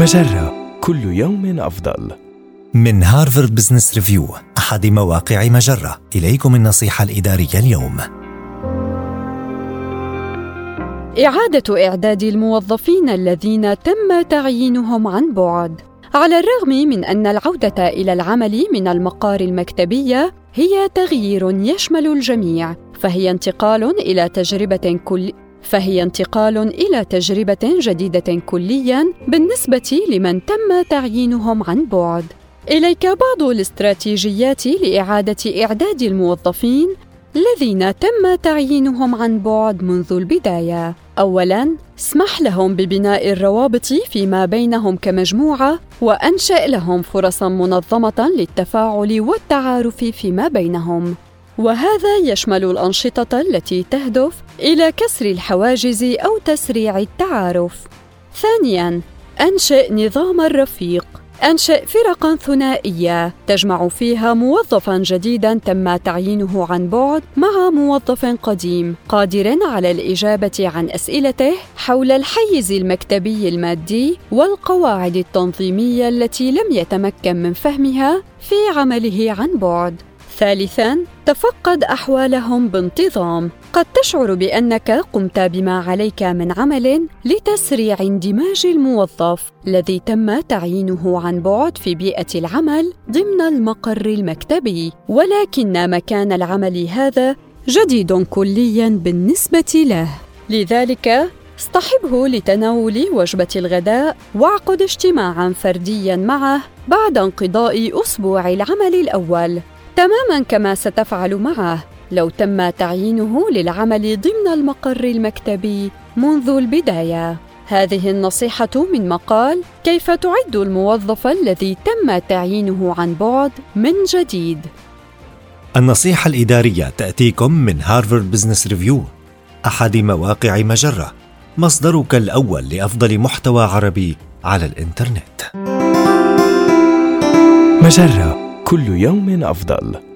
مجرة كل يوم أفضل. من هارفارد بزنس ريفيو أحد مواقع مجرة. إليكم النصيحة الإدارية اليوم. إعادة إعداد الموظفين الذين تم تعيينهم عن بعد. على الرغم من أن العودة إلى العمل من المقار المكتبية هي تغيير يشمل الجميع فهي انتقال إلى تجربة كل فهي انتقال إلى تجربة جديدة كليا بالنسبة لمن تم تعيينهم عن بعد. إليك بعض الاستراتيجيات لإعادة إعداد الموظفين الذين تم تعيينهم عن بعد منذ البداية. اولا اسمح لهم ببناء الروابط فيما بينهم كمجموعة وانشئ لهم فرصا منظمة للتفاعل والتعارف فيما بينهم. وهذا يشمل الأنشطة التي تهدف إلى كسر الحواجز أو تسريع التعارف. ثانيا أنشئ نظام الرفيق. أنشئ فرقا ثنائية تجمع فيها موظفا جديدا تم تعيينه عن بعد مع موظف قديم قادر على الإجابة عن أسئلته حول الحيز المكتبي المادي والقواعد التنظيمية التي لم يتمكن من فهمها في عمله عن بعد. ثالثا تفقد أحوالهم بانتظام. قد تشعر بأنك قمت بما عليك من عمل لتسريع اندماج الموظف الذي تم تعيينه عن بعد في بيئة العمل ضمن المقر المكتبي. ولكن مكان العمل هذا جديد كليا بالنسبة له. لذلك اصطحبه لتناول وجبة الغداء واعقد اجتماعا فرديا معه بعد انقضاء أسبوع العمل الأول. تماما كما ستفعل معه. لو تم تعيينه للعمل ضمن المقر المكتبي منذ البداية. هذه النصيحة من مقال كيف تعد الموظف الذي تم تعيينه عن بعد من جديد النصيحة الإدارية تأتيكم من هارفارد بزنس ريفيو أحد مواقع مجرة مصدرك الأول لأفضل محتوى عربي على الإنترنت. مجرة. كل يوم أفضل.